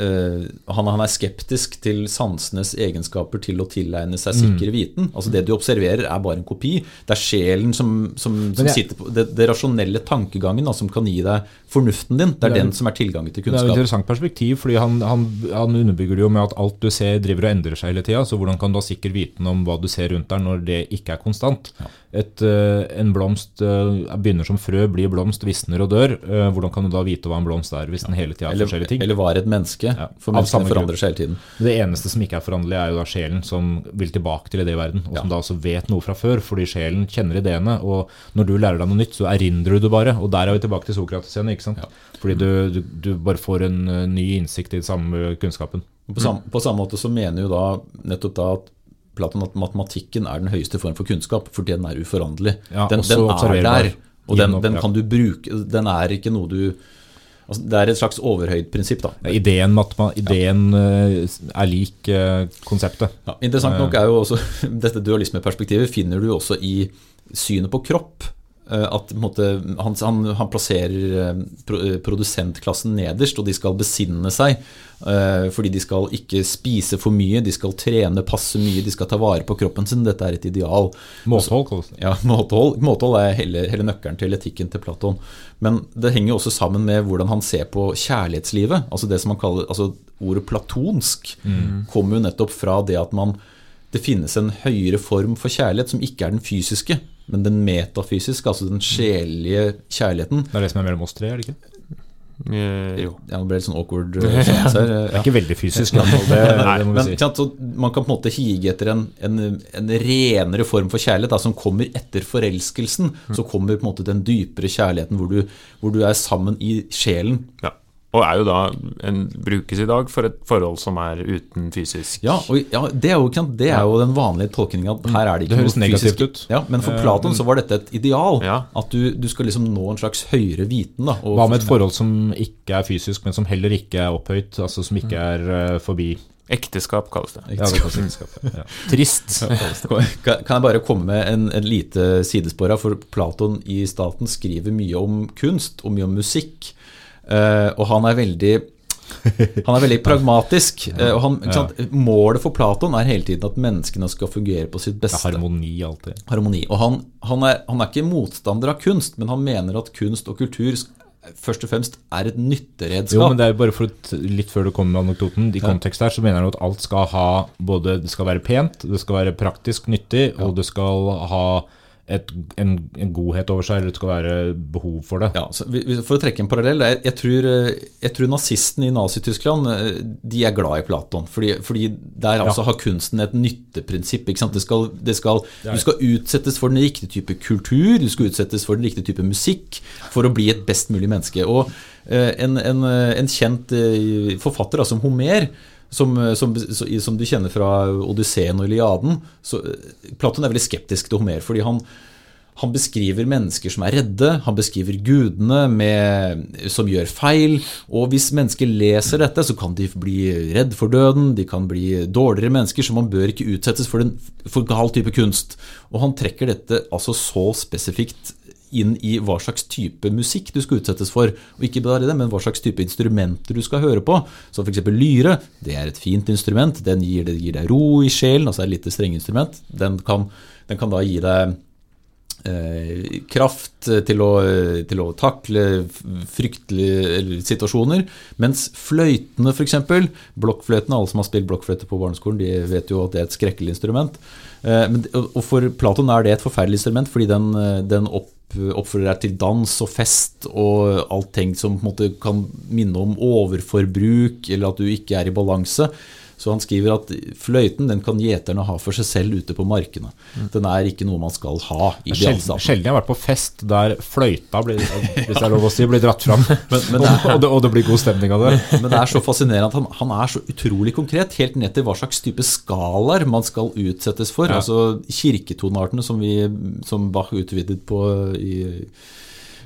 eh, han, han er skeptisk til sansenes egenskaper til å tilegne seg sikker viten. Altså Det du observerer, er bare en kopi. Det er sjelen som, som, som jeg- sitter på det, det rasjonelle tankegangen da, som kan gi deg fornuften din. Det er Det er- den som er tilgangen til kunnskap. Det er et interessant perspektiv, fordi han, han, han underbygger det jo med at alt du ser driver og endrer seg hele tida. Så hvordan kan du ha sikker viten om hva du ser rundt deg når det ikke er konstant? Et, eh, en blomst eh, begynner som frø, blir blomst, visner og dør. Eh, hvordan kan du da vite hva en blomst er, hvis den hele tida er forskjellige ting? eller var et menneske. Ja, For menneskene forandrer seg hele tiden. Det eneste som ikke er foranderlig, er jo da sjelen som vil tilbake til idéverden, og som da også vet noe fra før, fordi sjelen kjenner ideene. Og når du lærer deg noe nytt, så erindrer du det bare. Og der er vi tilbake til Sokrates igjen, ikke sant. Fordi du, du, du bare får en eh, ny innsikt i den samme kunnskapen. På samme, på samme måte så mener jo da nettopp da at Platon at matematikken er den høyeste form for kunnskap, fordi den er uforanderlig. Ja, den, den er der, og den, den kan du bruke Den er ikke noe du altså Det er et slags overhøyd prinsipp, da. Ja, ideen, matema, ideen ja. er lik uh, konseptet. Ja, interessant nok er jo også dette dualismeperspektivet finner du også i synet på kropp. Eh, At måte, han, han, han plasserer eh, eh, produsentklassen nederst, og de skal besinne seg. Fordi de skal ikke spise for mye, de skal trene passe mye, de skal ta vare på kroppen sin. Dette er et ideal. Måtehold kalles det. Ja, måtehold, måtehold er hele, hele nøkkelen til etikken til Platon. Men det henger jo også sammen med hvordan han ser på kjærlighetslivet. Altså det som han kaller, altså Ordet platonsk kommer jo nettopp fra det at man det finnes en høyere form for kjærlighet som ikke er den fysiske, men den metafysiske, altså den sjelelige kjærligheten. Det er det som er mellom oss tre, er det ikke? Eh, jo. Ja, det ble litt sånn awkward. uh, seanse her, Det er ikke veldig fysisk. Det, det må vi Men si. sant, så man kan på en måte hige etter en, en, en renere form for kjærlighet da, som kommer etter forelskelsen. Så kommer på en måte den dypere kjærligheten hvor du, hvor du er sammen i sjelen. Ja. Og er jo da en, brukes i dag for et forhold som er uten fysisk Ja, og, ja det, er jo, det er jo den vanlige tolkninga. her er det ikke Det høres noe negativt fysisk. ut. Ja, men for Platon så var dette et ideal. Ja. At du, du skal liksom nå en slags høyere viten. Da, og, Hva med et forhold som ikke er fysisk, men som heller ikke er opphøyt? Altså som ikke er eh, forbi Ekteskap kalles det. Ja, det kalles ekteskap. Ja. Trist. Kan kan jeg bare komme med en, en lite sidespor her? For Platon i Staten skriver mye om kunst og mye om musikk. Eh, og han er veldig han er veldig pragmatisk. eh, og han, sant? Målet for Platon er hele tiden at menneskene skal fungere på sitt beste. harmoni alltid. harmoni. Og han, han, er, han er ikke motstander av kunst, men han mener at kunst og kultur først og fremst er et nytteredskap. Jo, men det er bare for at, litt før du kommer med anekdoten, i kontekst her, så mener han at alt skal ha både Det skal være pent, det skal være praktisk nyttig, og det skal ha et, en, en godhet over seg, eller det skal være behov for det. Ja, For å trekke en parallell, jeg, jeg, tror, eh, jeg tror nazistene i Nazi-Tyskland eh, de er glad i Platon. Fordi, fordi der altså har kunsten et nytteprinsipp. Det skal, det skal, du skal utsettes for den riktige type kultur, du skal utsettes for den riktige type musikk for å bli et best mulig menneske. Og eh, en, en, en kjent forfatter som som Homer, som, eh, som, som du kjenner fra Odysseen og Iliaden så, eh, Platon er veldig skeptisk til Homer, fordi han han beskriver mennesker som er redde, han beskriver gudene med, som gjør feil. Og hvis mennesker leser dette, så kan de bli redd for døden, de kan bli dårligere mennesker, så man bør ikke utsettes for, den, for gal type kunst. Og han trekker dette altså så spesifikt inn i hva slags type musikk du skal utsettes for. Og ikke bare det, men hva slags type instrumenter du skal høre på. Så f.eks. lyre, det er et fint instrument. Den gir, det gir deg ro i sjelen, altså et lite strengeinstrument. Den den kan da gi deg eh, kraft til å, til å takle fryktelige situasjoner. Mens fløytene, f.eks. Blokkfløytene, alle som har spilt blokkfløyte på barneskolen, de vet jo at det er et skrekkelig instrument. Eh, men, og for Platon er det et forferdelig instrument, fordi den, den opp, oppfordrer deg til dans og fest og allting som kan minne om overforbruk, eller at du ikke er i balanse. Så han skriver at fløyten den kan gjeterne ha for seg selv ute på markene. Den er ikke noe man skal ha i Sjelden, delstaten. sjelden jeg har vært på fest der fløyta blir, hvis det er lov å si, blir dratt fram. men det og, er- og, det, og det blir god stemning av det. Men det er så fascinerende at han, han er så utrolig konkret, helt ned til hva slags type skalaer man skal utsettes for. Ja. Altså kirketoneartene som, vi, som Bach utvidet på i, eh,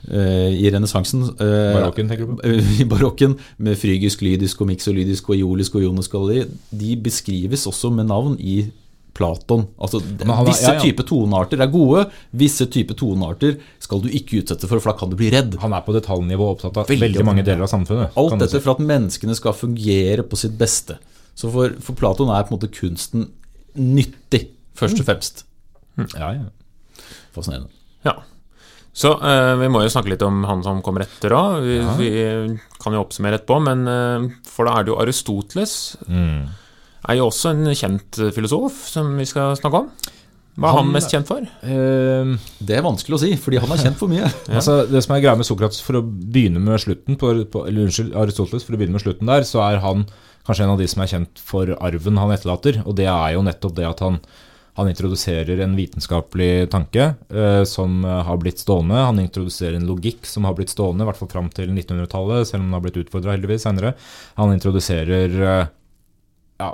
i renessansen. eh, Barokken, tenker du på? I barokken, med frygisk, lydisk og miksolydisk, og iolisk og ionisk og alle de, de beskrives også med navn i Platon. Altså, Men han er- visse ja, ja. typer tonearter er gode, visse typer tonearter skal du ikke utsette for, for da kan du bli redd. Han er på detaljnivå opptatt av Veldig veldig, mange deler av samfunnet. Alt dette si. for at menneskene skal fungere på sitt beste. Så for, for Platon er på en måte kunsten nyttig, først og fremst. Ja, ja. Fascinerende. Ja. Så eh, vi må jo snakke litt om han som kommer etter òg. Vi, vi kan jo oppsummere etterpå, men eh, for da er det jo Aristoteles. Mm. Er jo også en kjent eh, filosof som vi skal snakke om. Hva er han, Han- mest kjent for? Eh, Det er vanskelig å si, fordi han er kjent for mye. Altså, det som er greia med Sokrates, for å begynne med slutten på, på, Eller unnskyld, Aristoteles, for å begynne med slutten der, så er han kanskje en av de som er kjent for arven han etterlater. Og det er jo nettopp det at han, han introduserer en vitenskapelig tanke eh, som eh, har blitt stående. Han introduserer en logikk som har blitt stående, i hvert fall fram til 1900-tallet, selv om den har blitt utfordra heldigvis senere. Han introduserer eh, ja,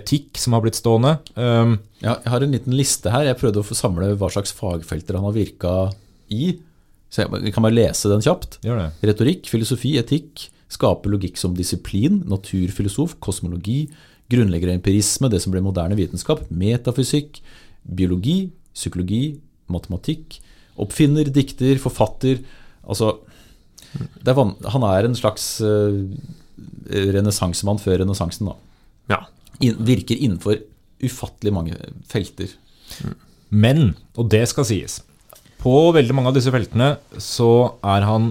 etikk som har blitt stående. Um, Ja, jeg har en liten liste her. Jeg prøvde å få samle hva slags fagfelter han har virka i. Så jeg kan bare lese den kjapt. gjør det. Retorikk, filosofi, etikk, skaper logikk som disiplin, naturfilosof, kosmologi, grunnlegger av empirisme, det som ble moderne vitenskap, metafysikk, biologi, psykologi, matematikk, oppfinner, dikter, forfatter Altså, er han er en slags uh, renessansemann før renessansen, da. Ja. In virker innenfor ufattelig mange felter. Men, og det skal sies, på veldig mange av disse feltene så er han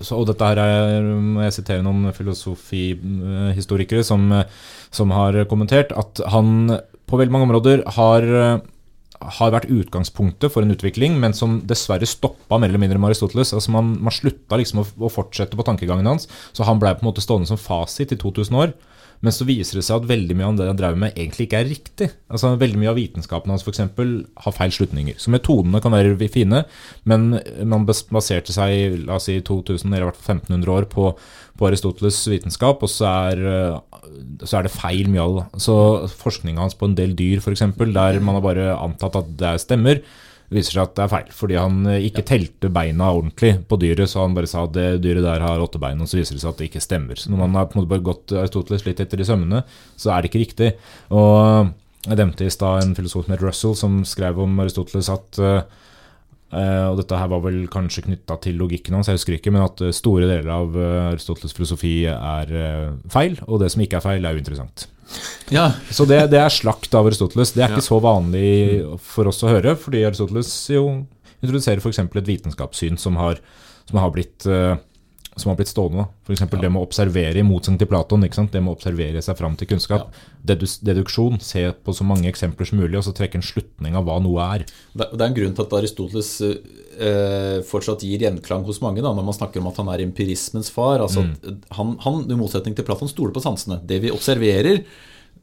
så, Og dette her er, jeg sitere noen filosofihistorikere som, som har kommentert, at han på veldig mange områder har, har vært utgangspunktet for en utvikling, men som dessverre stoppa mer eller mindre med Aristoteles. Altså man, man slutta liksom å, å fortsette på tankegangen hans, så han blei på en måte stående som fasit i 2000 år. Men så viser det seg at veldig mye av det han drev med, egentlig ikke er riktig. Altså Veldig mye av vitenskapen hans for eksempel, har feil slutninger. Så metodene kan være fine, men man baserte seg la oss si 2000 eller i hvert fall 1500 år på, på Aristoteles vitenskap, og så er, eh, så er det feil mye av det. Så forskninga hans på en del dyr, f.eks., der man har bare antatt at det stemmer, viser seg at det er feil, fordi han eh, ikke telte beina ordentlig på dyret, så han bare sa at det dyret der har åtte bein, og så viser det seg at det ikke stemmer. Så når man har på en måte bare gått Aristoteles litt etter i sømmene, så er det ikke riktig. Og jeg nevnte i stad en filosof som het Russell, som skrev om Aristoteles at eh, eh, og dette her var vel kanskje knytta til logikken hans, jeg husker ikke, men at eh, store deler av eh, Aristoteles filosofi er eh, feil, og det som ikke er feil, er uinteressant. Ja, Så det, det er slakt av Aristoteles. Det er ikke så vanlig for oss å høre, fordi Aristoteles jo introduserer f.eks. et vitenskapssyn som har, som har blitt eh, som har blitt stående. F.eks. eksempel det med å observere, i motsetning til Platon. Det med å observere seg fram til kunnskap. Ja. deduksjon, se på så mange eksempler som mulig, og så trekke en slutning av hva noe er. Det er en grunn til at Aristoteles eh, fortsatt gir gjenklang hos mange da, når man snakker om at han er empirismens far. altså at han, han, I motsetning til Platon, stoler på sansene. Det vi observerer,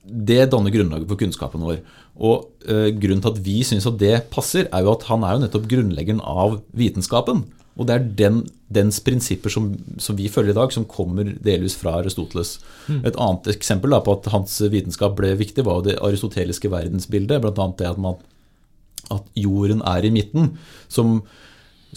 det danner grunnlaget for kunnskapen vår. Og eh, Grunnen til at vi syns at det passer, er jo at han er jo nettopp grunnleggeren av vitenskapen. Og det er den, dens prinsipper som, som, vi følger i dag, som kommer delvis fra Aristoteles. Mm. Et annet eksempel da, på at hans vitenskap ble viktig, var jo det aristoteliske verdensbildet. Bl.a. det at, man, at jorden er i midten. som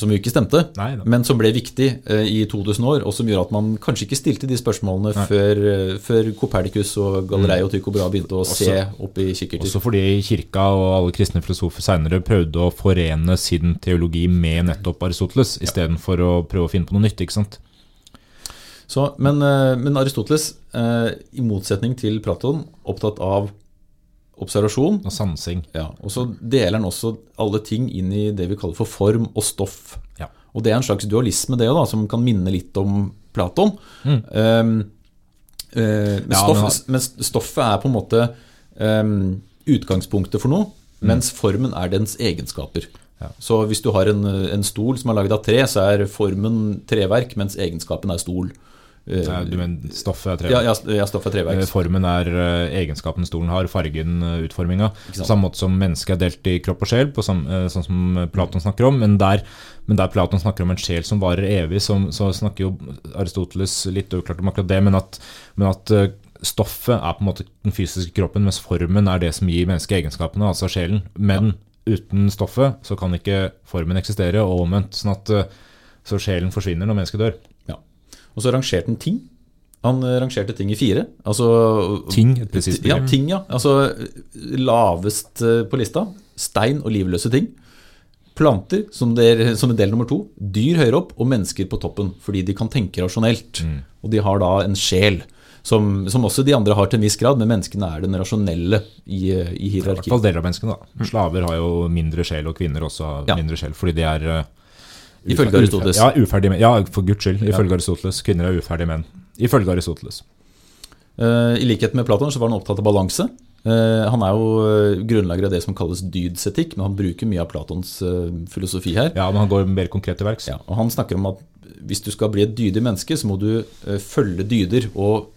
som jo ikke stemte, Nei, men som ble viktig eh, i 2000 år, og som gjør at man kanskje ikke stilte de spørsmålene før, eh, før Copernicus og Galilei og Tycho Bra begynte å også, se opp i kikkerter. Også fordi kirka og alle kristne filosofer seinere prøvde å forene sin teologi med nettopp Aristoteles, ja. istedenfor å prøve å finne på noe nytt. ikke sant? Så, men, eh, men, Aristoteles, eh, i motsetning til Platon, opptatt av observasjon. Og sansing. Ja, og så deler han også alle ting inn i det vi kaller for form og stoff. Ja. Og det er en slags dualisme, det òg, som kan minne litt om Platon. Mm. Um, uh, men, ja, stoff, men, stoffet er på en måte um, utgangspunktet for noe, mm. mens formen er dens egenskaper. Ja. Så hvis du har en, en stol som er laget av tre, så er formen treverk, mens egenskapen er stol. Nei, du mener stoffet er treverk? Ja, ja, stoffet er treverk. Eh, formen er eh, egenskapen stolen har, fargen eh, utforminga. På samme måte som mennesket er delt i kropp og sjel, samme, sånn som Platon snakker om. Men der, men der, Platon snakker om en sjel som varer evig, så, så snakker jo Aristoteles litt uklart om akkurat det. Men at, men at, stoffet er på en måte den fysiske kroppen, mens formen er det som gir mennesket egenskapene, altså sjelen. Men ja. uten stoffet så kan ikke formen eksistere, og omvendt. sånn at så sjelen forsvinner når mennesket dør. Og så rangerte han ting. Han eh, rangerte ting i fire. Altså, ting? Et presist Ja, ting, ja. Altså lavest eh, på lista. Stein og livløse ting. Planter som, der, som del nummer to. Dyr høyere opp, og mennesker på toppen. Fordi de kan tenke rasjonelt. Mm. Og de har da en sjel. Som, som, også de andre har til en viss grad, men menneskene er den rasjonelle i, i hierarkiet. I hvert fall deler av menneskene. da. Slaver har jo mindre sjel, og kvinner også har ja. mindre sjel, fordi de er eh, Ifølge Aristoteles. Ja, uferdig. Ja, for guds skyld. Ifølge ja. Aristoteles. Kvinner er uferdige menn. Ifølge Aristoteles. Uh, I likhet med Platon så var han opptatt av balanse. Uh, han er jo uh, grunnlager av det som kalles dydsetikk, men han bruker mye av Platons filosofi her. Ja, men han går mer konkret til verks. Ja, og han snakker om at hvis du skal bli et dydig menneske, så må du følge dyder. og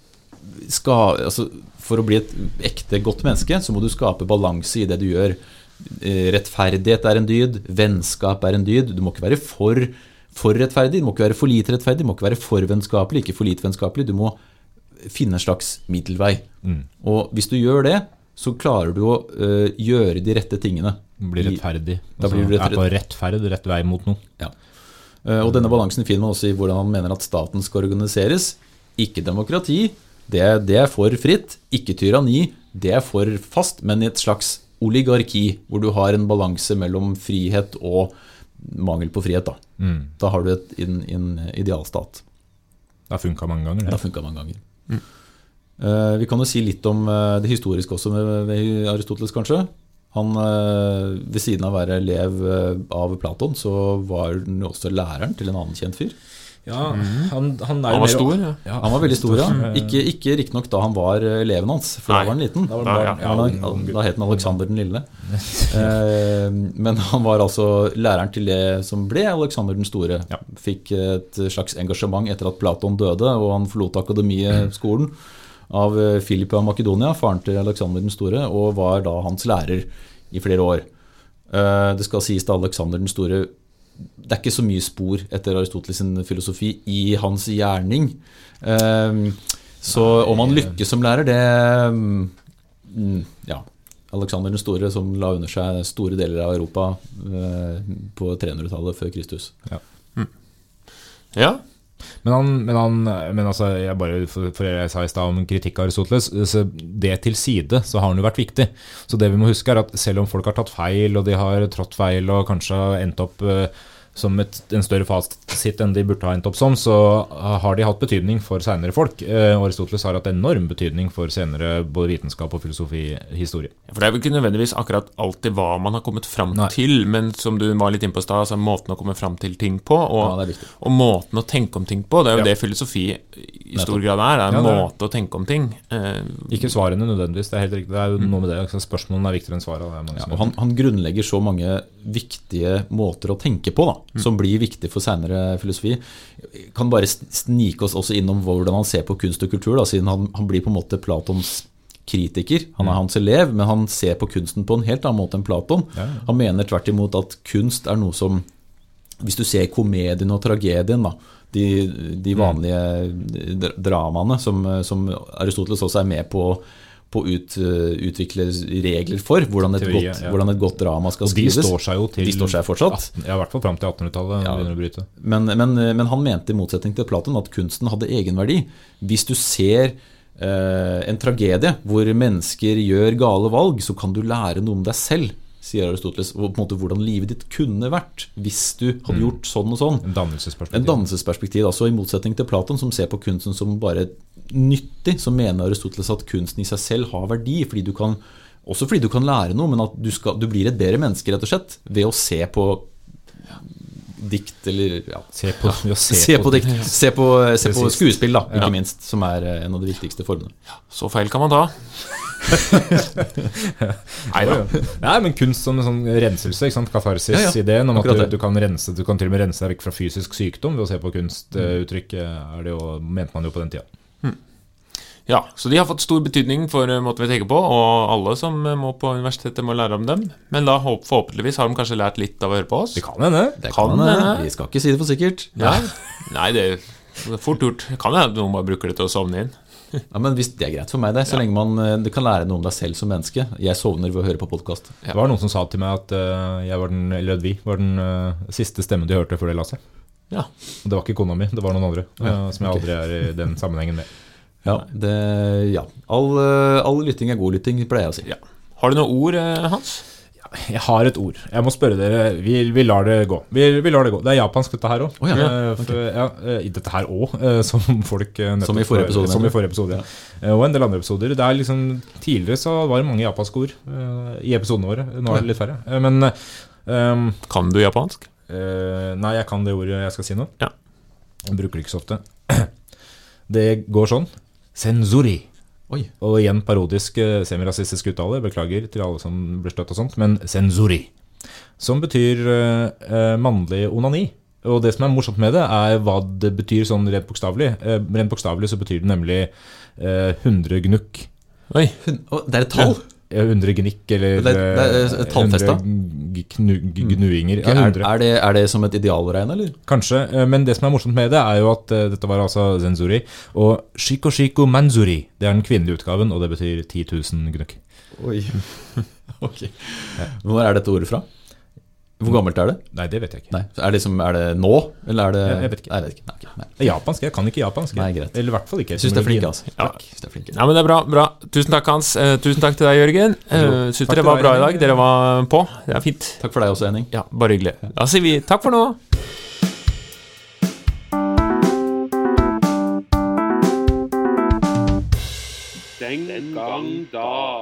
skal, altså, For å bli et ekte godt menneske, så må du skape balanse i det du gjør. Eh, rettferdighet er en dyd, vennskap er en dyd. Du må ikke være for, for rettferdig, du må ikke være for lite rettferdig, du må ikke være for vennskapelig, ikke for lite vennskapelig. Du må finne en slags middelvei. Mm. Og hvis du gjør det, så klarer du å uh, gjøre de rette tingene. Blir rettferdig. Da altså, blir du rettferdig. Er på rettferd, rett vei mot noe. Ja. Uh, og denne balansen finner man også i hvordan han mener at staten skal organiseres. Ikke demokrati, det, det er for fritt. Ikke tyranni, det er for fast, men i et slags oligarki, hvor du har en balanse mellom frihet og mangel på frihet. Da, mm. da har du et, en, en idealstat. Det har funka mange ganger. Det har funka mange ganger. Mm. Uh, vi kan jo si litt om uh, det historiske også med, med Aristoteles, kanskje. Han, uh, Ved siden av å være elev av Platon, så var han også læreren til en annen kjent fyr. Ja, han, han, er han var stor, ja. ja. Han var veldig stor, ja. Ikke, ikke riktignok da han var eh, eleven hans, for Nei. da var han liten. Da, var han, ja, ja, da het han Alexander den lille. eh, men han var altså læreren til det som ble Alexander den store. Fikk et slags engasjement etter at Platon døde, og han forlot akademiet, mm. av eh, Philip av Makedonia, faren til Alexander den store, og var da hans lærer i flere år. Eh, det skal sies da Alexander den store det er ikke så mye spor etter Aristoteles' filosofi i hans gjerning. Ehm, så om han lykkes som lærer, det mm, Ja. Alexander den store som la under seg store deler av Europa eh, på 300-tallet før Kristus. Ja. Mm. ja. Men, han, men, han, men altså, jeg bare, for, for jeg sa i stad om kritikk av Aristoteles, det til side, så har han jo vært viktig. Så det vi må huske, er at selv om folk har tatt feil, og de har trådt feil og kanskje endt opp uh, som et, en større fasit enn de burde ha endt opp som, så har de hatt betydning for senere folk. Eh, Aristoteles har hatt enorm betydning for senere både vitenskap og filosofi, historie. For det er vel ikke nødvendigvis akkurat alltid hva man har kommet fram Nei. til, men som du var litt inne på i stad, altså måten å komme fram til ting på, og, Ja, og måten å tenke om ting på. Det er jo Ja. det filosofi i stor grad er. Det er en Ja, er. måte å tenke om ting. Eh, Ikke svarene nødvendigvis, det er helt riktig. Det er jo noe med det. Altså, spørsmålene er viktigere enn svarene. Ja, han, han grunnlegger så mange viktige måter å tenke på, da, som blir viktig for senere filosofi. Kan bare snike oss også innom hvordan han ser på kunst og kultur, da, siden han, han blir på en måte Platons kritiker. Han er hans elev, men han ser på kunsten på en helt annen måte enn Platon. Han mener tvert imot at kunst er noe som Hvis du ser komedien og tragedien, da, de, de vanlige dra- dramaene som, som Aristoteles også er med på på å ut, utvikle regler for hvordan et, Teorier, godt, ja. hvordan et godt drama skal Og de skrives. står seg jo til De står seg fortsatt. 18, ja, I hvert fall fram til 1800-tallet. Ja. Men, men, men han mente i motsetning til Platon at kunsten hadde egenverdi. Hvis du ser eh, en tragedie hvor mennesker gjør gale valg, så kan du lære noe om deg selv, sier Aristoteles. På en måte hvordan livet ditt kunne vært hvis du hadde gjort sånn og sånn. En dannelsesperspektiv. En dannelsesperspektiv, altså I motsetning til Platon, som ser på kunsten som bare nyttig, så mener Aristoteles at kunsten i seg selv har verdi. fordi du kan, Også fordi du kan lære noe, men at du, skal, du blir et bedre menneske rett og slett ved å se på dikt eller ja, Se på, ja, se Se på, dikt, se på, se på skuespill, da, ikke Ja. minst, som er eh, en av de viktigste formene. så feil kan man ta. Nei da. Nei, men kunst som en sånn renselse, ikke sant? katarsis-ideen om at du, du kan rense, du kan til og med rense deg vekk fra fysisk sykdom ved å se på kunstuttrykk, er det jo, mente man jo på den tida. Ja, så de har fått stor betydning for eh, måten vi tenker på, og alle som eh, må på universitetet må lære om dem. Men da forhåpentligvis har de kanskje lært litt av å høre på oss. Det kan hende. Det Kan kan hende. Vi skal ikke si det for sikkert. Ja. Nei, det er fort gjort. Det kan hende noen bare bruker det til å sovne inn. Ja, men hvis Det er greit for meg, det. Så lenge man eh, det kan lære noe om deg selv som menneske. Jeg sovner ved å høre på podkast. Det var noen som sa til meg at jeg var den, eller vi var den uh, siste stemmen de hørte før de la seg. Ja. Og det var ikke kona mi, det var noen andre Uh, som jeg aldri er i den sammenhengen med. Ja, det, ja. All, eh, all lytting er god lytting, pleier jeg å si. ja. Har du noen ord, eh, Hans? Jeg har et ord. Jeg må spørre dere. Vi, vi lar det gå. Vi, vi lar det gå. Det er japansk, dette her òg. Oh, ja. ja, eh, dette her òg, som folk eh, nettopp Som i forrige episode, Som i forrige episode, ja. Eh, Og en del andre episoder. Det er liksom, tidligere så var det mange japanske ord eh, i episodene våre. Nå er det litt færre. Eh, Men um, Kan du japansk? eh, Nei, jeg kan det ordet jeg skal si nå. Ja. Jeg bruker det ikke så ofte. Det går sånn. Senzuri. Oi. Og igjen parodisk eh, semirasistisk uttale. Beklager til alle som blir støtt og sånt. Men senzuri. Som betyr eh, eh, mannlig onani. Og det som er morsomt med det, er hva det betyr sånn rent bokstavelig. Eh, rent bokstavelig så betyr det nemlig eh, 100 gnukk. Oi. Det er et tall! Eh, 100 gnikk, eller Det det er eh, tallfesta. 100 g- gnuinger. Ja, Er, 100. er, det, er det som et idealregn, eller? Kanskje, eh, men det som er morsomt med det, er jo at eh, dette var altså Zenzuri. Og Shiko Shiko Manzuri, det er den kvinnelige utgaven, og det betyr 10 000 gnukk. Oi. ok. Hvor er dette ordet fra? Hvor gammelt er det? Nei, det vet jeg ikke. Nei, Er det, som, er det nå, eller er det Jeg- jeg vet ikke. Nei, jeg vet ikke. Nei, okay, nei. Det er japansk, jeg kan ikke japansk. Nei, greit. Eller i hvert fall ikke. Jeg syns det er flinke, altså. Ja. Synes det er flinke. Nei, men det er bra. bra. Tusen takk, Hans. Eh, tusen takk til deg, Jørgen. Uh, Syns dere var deg, bra i dag. Dere var på. Det er fint. Takk for deg også, Henning. Ja, Bare hyggelig. Da sier vi takk for nå. Den gang da.